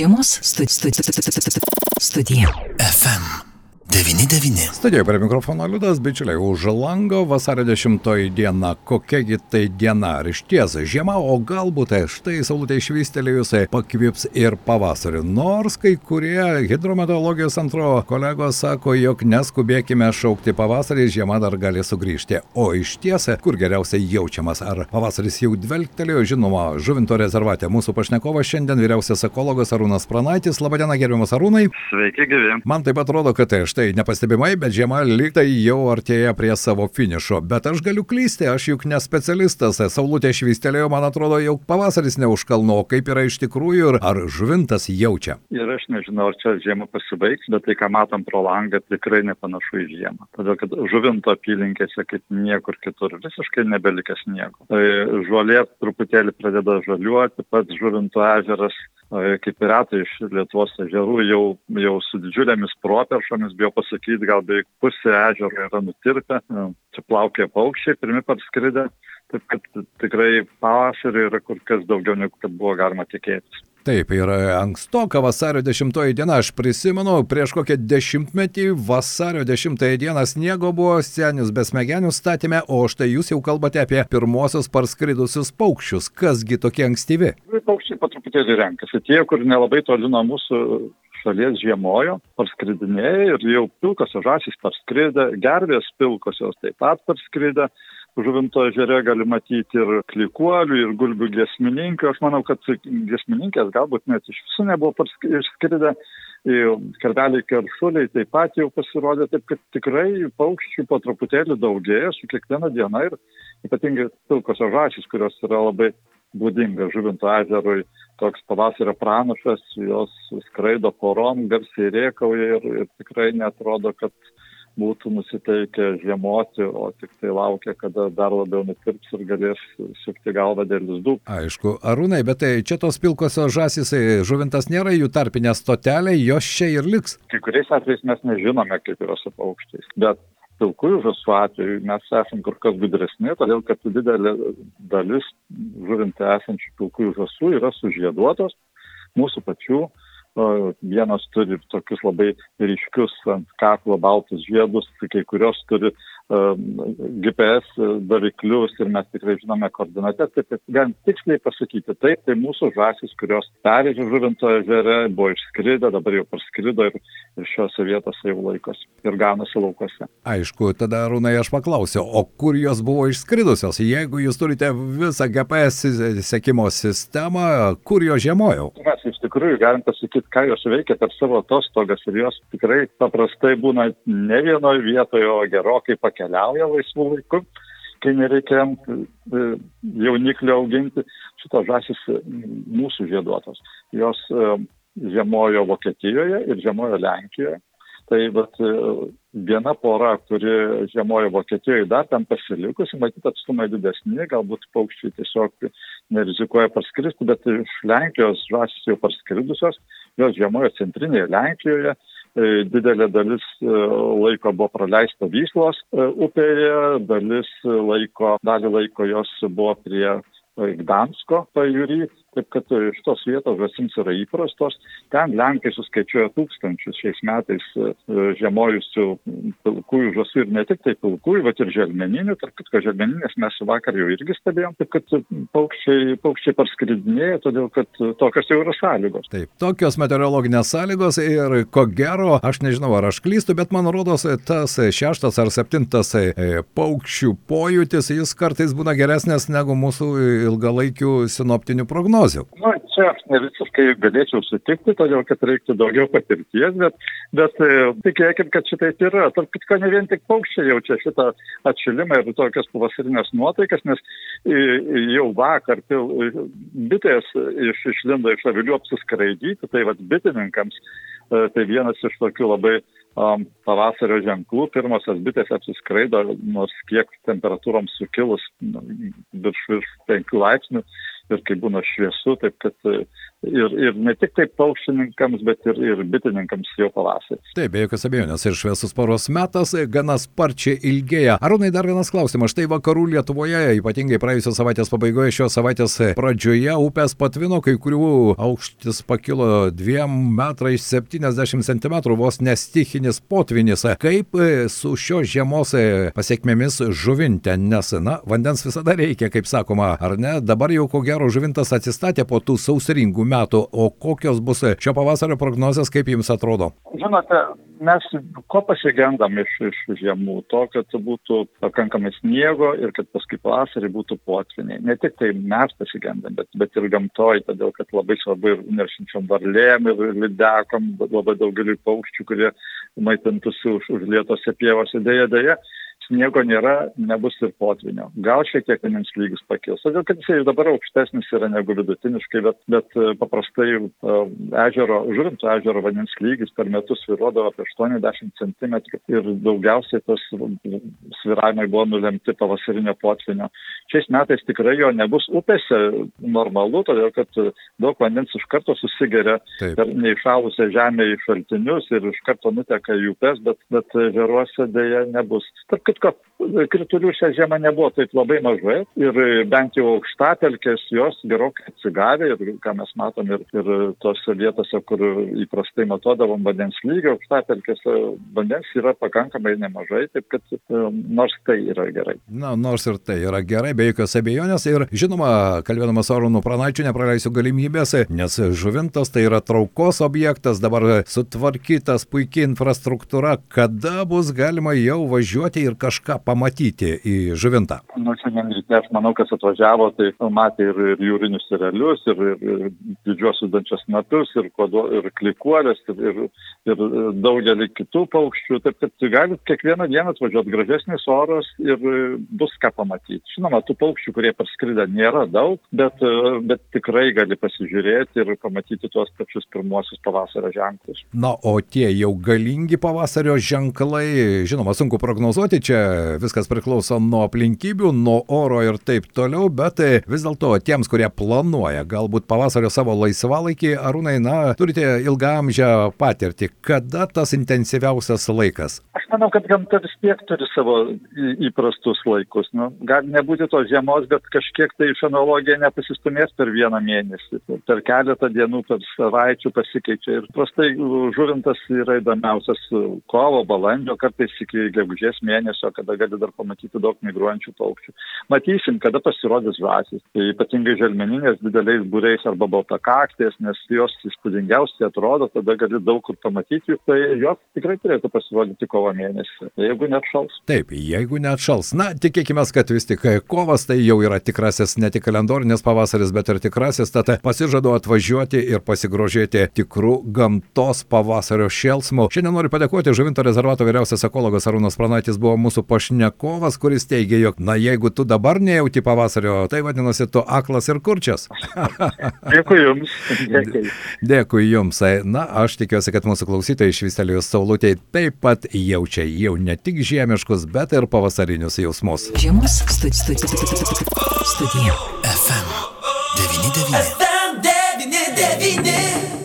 Žiemos studi studi studi studija. FM 99. Studijoje prie mikrofono Liudas, bičiuliai, už lango vasario 10 diena. Kokiagi tai diena? Ar iš ties žiema, o galbūt tai štai saulutė išvystelėjusiai pakvips ir pavasarį. Nors kai kurie hidrometeorologijos antro kolegos sako, jog neskubėkime šaukti pavasarį, žiema dar gali sugrįžti. O iš ties, kur geriausiai jaučiamas? Ar pavasaris jau dvelgtelėjo? Žinoma, žuvinto rezervate. Mūsų pašnekovas šiandien vyriausias ekologas Arūnas Pranaitis. Labadiena, gerbiamas Arūnai. Sveiki, gyvi. Man taip atrodo, kad tai štai štai nepastebimai, bet žiema lygtai jau artėja prie savo finišo. Bet aš galiu klysti, aš juk ne specialistas. Saulutė švystelėjo, man atrodo, jau pavasaris neužkalno, kaip yra iš tikrųjų ir ar žuvintas jaučia. Ir aš nežinau, ar čia žiema pasibaigs, bet tai, ką matom pro langą, tikrai nepanašu į žiemą. Todėl, kad žuvinto apylinkėse kaip niekur kitur visiškai nebelikęs sniego. Tai žolė truputėlį pradeda žaliuoti, pats žuvinto ežeras kaip piratai iš Lietuvos ežerų jau, jau su didžiulėmis properšomis, bijau pasakyti, gal beveik pusė ežero yra nutirpę, čia plaukia paukščiai, pirmi parskridę, taip kad tikrai pavasarį yra kur kas daugiau negu kad buvo galima tikėtis. Taip, ir ankstoka vasario 10 diena, aš prisimenu, prieš kokią dešimtmetį vasario 10 dieną sniego buvo senius besmegenius statėme, o štai jūs jau kalbate apie pirmosius parskridusius paukščius. Kasgi tokie ankstyvi? Paukščiai po truputėlį renkasi. Tie, kur nelabai toli nuo mūsų šalies žiemojo, parskridinėja ir jau pilkosios žąsys parskridė, gervės pilkosios taip pat parskridė žuvinto ežere gali matyti ir klikuolių, ir gulbių giesmininkių. Aš manau, kad giesmininkės galbūt net iš visų nebuvo išskridę. Karveliai keršuliai taip pat jau pasirodė, taip kad tikrai paukščių po truputėlį daugėja su kiekviena diena ir ypatingai pilkosios žąsys, kurios yra labai būdinga žuvinto ežerui, toks pavasario pranašas, jos skraido porom, garsiai rėkauja ir, ir tikrai netrodo, kad būtų nusiteikę žiemoti, o tik tai laukia, kada dar labiau nutirps ir galės sukti galvą dėl lizdų. Aišku, arūnai, bet tai čia tos pilkosios žasys, žuvintas nėra jų tarpinė stotelė, jos čia ir liks. Kai kuriais atvejais mes nežinome, kaip yra su paukščiais, bet pilkųjų žąsų atveju mes esame kur kas gudresni, todėl kad didelė dalis žuvinte esančių pilkųjų žąsų yra sužieduotos mūsų pačių vienos turi tokius labai ryškius ant kaklo baltus žiedus, kai kurios turi GPS variklius ir mes tikrai žinome koordinates, taip kad galim tiksliai pasakyti, taip, tai mūsų žąsis, kurios perėžė žuvinto ežere, buvo išskridę, dabar jau parskrido ir, ir šiuose vietose jau laikosi ir gaunasi laukose. Aišku, tada Rūnai aš paklausiu, o kur jos buvo išskridusios? Jeigu jūs turite visą GPS sekimo sistemą, kur jos žiemojo? Mes tikrųjų galim pasakyti, ką jos veikia per savo atostogas ir jos tikrai paprastai būna ne vienoje vietoje, o gerokai pakeisti keliauja laisvų laikų, kai nereikia e, jauniklio auginti. Šitos žąsis e, mūsų žieduotos. Jos e, žiemojo Vokietijoje ir žiemojo Lenkijoje. Tai vat, viena pora, kuri žiemojo Vokietijoje, dar ten pasilikusi, matyt, atstumai didesni, galbūt paukščiai tiesiog nerizikuoja parskristi, bet iš Lenkijos žąsis jau parskridusios, jos žiemojo centrinėje Lenkijoje, E, didelė dalis e, laiko buvo praleista Vyslos e, upėje, dalis laiko, dalį laiko jos buvo prie Gdansko pajūry, Taip kad šitos vietos žąsims yra įprastos. Ten Lenkai suskaičiuoja tūkstančius šiais metais e, žiemojusių pilkųjų žąsų ir ne tik tai pilkųjų, bet ir želmeninių. Tarp kitko, želmeninės mes vakar jau irgi stebėjom, taip kad paukščiai, paukščiai parskridinėja, todėl kad tokios jau yra sąlygos. Taip, tokios meteorologinės sąlygos ir ko gero, aš nežinau ar aš klystu, bet man rodos, tas šeštas ar septintas e, paukščių pojūtis, jis kartais būna geresnės negu mūsų ilgalaikių sinoptinių prognozijų prognozių. Na, čia aš ne visiškai galėčiau sutikti, todėl kad reiktų daugiau patirties, bet, bet e, tikėkim, kad šitaip yra. Tarp kitko, ne vien tik paukščiai jaučia šitą atšilimą ir tokias pavasarinės nuotaikas, nes jau vakar pil, bitės iš, išlindo iš avilių apsiskraidyti, tai vad bitininkams e, tai vienas iš tokių labai um, pavasario ženklų. Pirmosios bitės apsiskraido, nors kiek temperatūroms sukilus nu, virš, virš 5 laipsnių, ir kai būna šviesu, taip kad e, ir, ir ne tik tai paukštininkams, bet ir, ir bitininkams jau pavasarį. Taip, be jokios abejonės, ir šviesus paros metas gana sparčiai ilgėja. Arūnai, dar vienas klausimas. Štai vakarų Lietuvoje, ypatingai praėjusios savaitės pabaigoje, šios savaitės pradžioje upės patvino, kai kurių aukštis pakilo 2 metrais 70 cm, vos nestichinis potvinis. Kaip su šios žiemos pasiekmėmis žuvinte, nes, na, vandens visada reikia, kaip sakoma, ar ne? Dabar jau ko gero žuvintas atsistatė po tų sausringų metų, o kokios bus šio pavasario prognozijas, kaip jums atrodo? Žinote, mes ko pasigendam iš, iš žiemų? To, kad būtų pakankamai sniego ir kad paskui pavasarį būtų potviniai. Ne tik tai mes pasigendam, bet, bet ir gamtoj, todėl kad labai svarbu ir neršinčiom varlėm, ir lidekom, labai daugeliu paukščių, kurie maitintųsi už, užlietose pievose. Deja, deja, sniego nėra, nebus ir potvinio. Gal šiek tiek vandens lygis pakils. Todėl, kad jisai dabar aukštesnis yra negu vidutiniškai, bet, bet e, paprastai uh, ežero, žuvinto ežero vandens lygis per metus sviruodavo apie 80 cm ir daugiausiai tas sviravimai buvo nulemti pavasarinio potvinio. Šiais metais tikrai jo nebus upėse normalu, todėl kad daug vandens iš karto susigeria Taip. per neįšalusią žemę į šaltinius ir iš karto nuteka į upes, bet, bet žeruose dėja nebus. Tarp kitko, kritulių šią žiemą nebuvo taip labai mažai ir bent jau aukštatelkės jos gerokai atsigavė ir ką mes matom ir, ir tose vietose, kur įprastai matuodavom vandens lygio, aukštatelkėse vandens yra pakankamai nemažai, taip kad um, nors tai yra gerai. Na, nors ir tai yra gerai, be jokios abejonės ir žinoma, kalbėdamas Arūnų Pranaičių, nepraleisiu galimybės, nes žuvintas tai yra traukos objektas, dabar sutvarkytas puikiai infrastruktūra, kada bus galima jau važiuoti ir kažką pamatyti į žuvintą? Nu, šiandien ryte aš manau, kas atvažiavo, tai matė ir, ir jūrinius irelius, ir, ir, ir didžiosius dančias metus, ir, kodo, ir klikuolės, ir, ir, ir daugelį kitų paukščių. Taip kad galit kiekvieną dieną atvažiuoti gražesnis oras ir bus ką pamatyti. Žinoma, tų paukščių, kurie parskridę, nėra daug, bet, bet tikrai gali pasižiūrėti ir pamatyti tuos pačius pirmuosius pavasario ženklus. Na, o tie jau galingi pavasario ženklai, žinoma, sunku prognozuoti, čia viskas priklauso nuo aplinkybių, nuo oro ir taip toliau, bet e, vis dėlto tiems, kurie planuoja galbūt pavasario savo laisvalaikį, arūnai, na, turite ilgamžę patirtį, kada tas intensyviausias laikas? Aš manau, kad gamta vis tiek turi savo įprastus laikus. Nu, gali nebūti tos žiemos, bet kažkiek tai iš analogija nepasistumės per vieną mėnesį. Per keletą dienų, per savaičių pasikeičia. Ir prastai žuvintas yra įdomiausias kovo, balandžio, kartais iki gegužės mėnesio, kada gali dar pamatyti daug migruojančių paukščių. Matysim, kada pasirodys žąsis. Tai ypatingai želmeninės dideliais būreis arba baltakaktės, nes jos įspūdingiausiai atrodo, tada gali daug kur pamatyti, tai jos tikrai turėtų pasirodyti kovo mėnesį, jeigu net šals. Taip, jeigu net šals. Na, tikėkime, kad vis tik kovas tai jau yra tikrasis ne tik kalendorinis pavasaris, bet ir tikrasis, tad pasižadu atvažiuoti ir pasigrožėti tikrų gamtos pavasario šėlsmų. Šiandien noriu padėkoti Žuvinto rezervato vyriausias ekologas Arūnas Pranaitis buvo mūsų pašnekovas, kuris teigia, jog, na, jeigu tu dabar nejauti pavasario, tai vadinasi, tu aklas ir kurčias. Dėkui Jums. Dėkui. Dėkui Jums. Na, aš tikiuosi, kad mūsų klausytojai švistelijos saulutėje taip pat jaučia jau ne tik žiemiškus, bet ir pavasarinius jausmus. Žiemos studija. FM 99. FM 99.